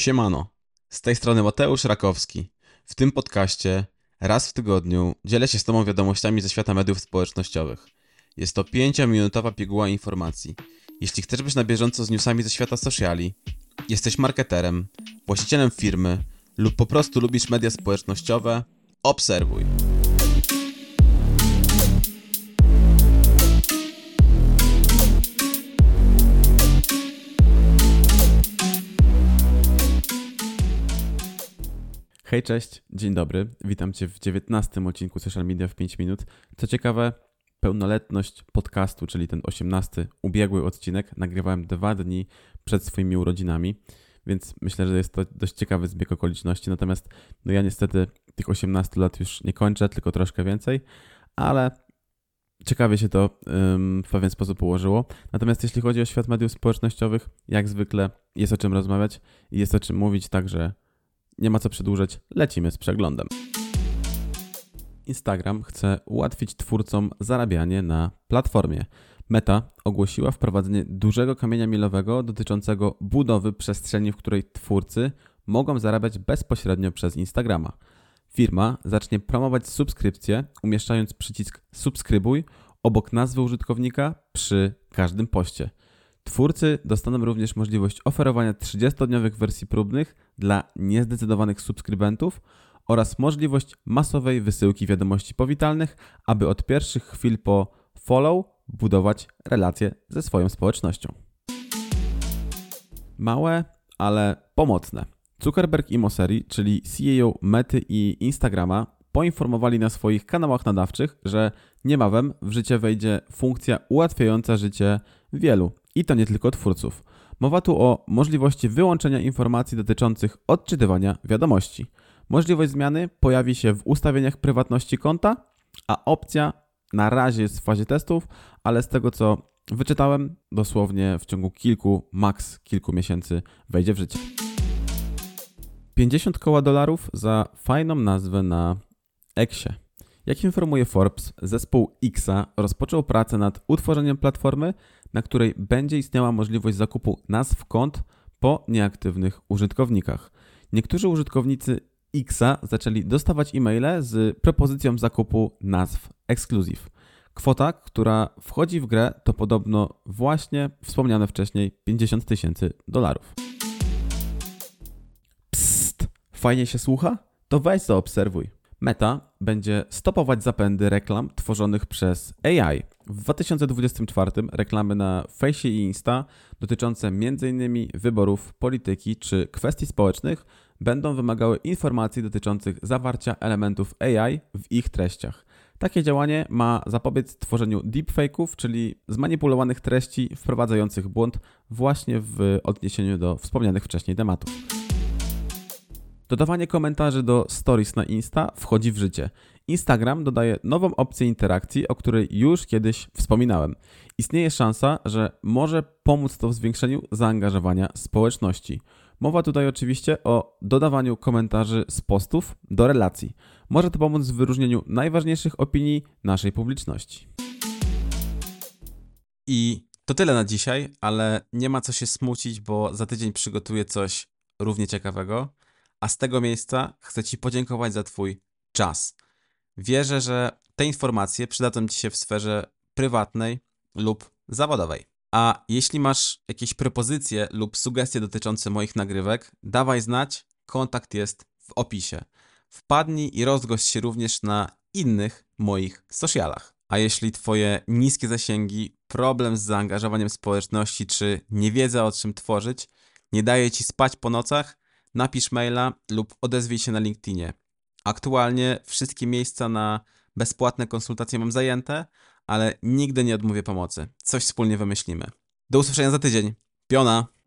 Siemano, z tej strony Mateusz Rakowski. W tym podcaście raz w tygodniu dzielę się z Tobą wiadomościami ze świata mediów społecznościowych. Jest to 5-minutowa piguła informacji. Jeśli chcesz być na bieżąco z newsami ze świata sociali, jesteś marketerem, właścicielem firmy lub po prostu lubisz media społecznościowe, obserwuj. Hej, cześć, dzień dobry. Witam Cię w 19 odcinku Social Media w 5 minut. Co ciekawe, pełnoletność podcastu, czyli ten 18 ubiegły odcinek, nagrywałem dwa dni przed swoimi urodzinami, więc myślę, że jest to dość ciekawy zbieg okoliczności. Natomiast no ja niestety tych 18 lat już nie kończę, tylko troszkę więcej, ale ciekawie się to w pewien sposób ułożyło. Natomiast jeśli chodzi o świat mediów społecznościowych, jak zwykle jest o czym rozmawiać i jest o czym mówić, także nie ma co przedłużać, lecimy z przeglądem. Instagram chce ułatwić twórcom zarabianie na platformie. Meta ogłosiła wprowadzenie dużego kamienia milowego dotyczącego budowy przestrzeni, w której twórcy mogą zarabiać bezpośrednio przez Instagrama. Firma zacznie promować subskrypcję, umieszczając przycisk subskrybuj obok nazwy użytkownika przy każdym poście. Twórcy dostaną również możliwość oferowania 30-dniowych wersji próbnych dla niezdecydowanych subskrybentów oraz możliwość masowej wysyłki wiadomości powitalnych, aby od pierwszych chwil po follow budować relacje ze swoją społecznością. Małe, ale pomocne. Zuckerberg i Mosseri, czyli CEO Mety i Instagrama, poinformowali na swoich kanałach nadawczych, że niebawem w życie wejdzie funkcja ułatwiająca życie wielu i to nie tylko twórców. Mowa tu o możliwości wyłączenia informacji dotyczących odczytywania wiadomości. Możliwość zmiany pojawi się w ustawieniach prywatności konta, a opcja na razie jest w fazie testów, ale z tego co wyczytałem, dosłownie w ciągu kilku, maks kilku miesięcy wejdzie w życie. 50 koła dolarów za fajną nazwę na Eksie. Jak informuje Forbes, zespół Xa rozpoczął pracę nad utworzeniem platformy, na której będzie istniała możliwość zakupu nazw kont po nieaktywnych użytkownikach. Niektórzy użytkownicy Xa zaczęli dostawać e-maile z propozycją zakupu nazw Exclusive. Kwota, która wchodzi w grę, to podobno właśnie wspomniane wcześniej 50 tysięcy dolarów. Psst, fajnie się słucha? To weź zaobserwuj. Meta będzie stopować zapędy reklam tworzonych przez AI. W 2024 reklamy na Face i Insta dotyczące m.in. wyborów, polityki czy kwestii społecznych będą wymagały informacji dotyczących zawarcia elementów AI w ich treściach. Takie działanie ma zapobiec tworzeniu deepfake'ów, czyli zmanipulowanych treści wprowadzających błąd właśnie w odniesieniu do wspomnianych wcześniej tematów. Dodawanie komentarzy do stories na Insta wchodzi w życie. Instagram dodaje nową opcję interakcji, o której już kiedyś wspominałem. Istnieje szansa, że może pomóc to w zwiększeniu zaangażowania społeczności. Mowa tutaj oczywiście o dodawaniu komentarzy z postów do relacji. Może to pomóc w wyróżnieniu najważniejszych opinii naszej publiczności. I to tyle na dzisiaj, ale nie ma co się smucić, bo za tydzień przygotuję coś równie ciekawego. A z tego miejsca chcę Ci podziękować za Twój czas. Wierzę, że te informacje przydadzą Ci się w sferze prywatnej lub zawodowej. A jeśli masz jakieś propozycje lub sugestie dotyczące moich nagrywek, dawaj znać, kontakt jest w opisie. Wpadnij i rozgość się również na innych moich socialach. A jeśli Twoje niskie zasięgi, problem z zaangażowaniem społeczności czy niewiedza o czym tworzyć nie daje Ci spać po nocach, napisz maila lub odezwij się na LinkedInie. Aktualnie wszystkie miejsca na bezpłatne konsultacje mam zajęte, ale nigdy nie odmówię pomocy. Coś wspólnie wymyślimy. Do usłyszenia za tydzień. Piona!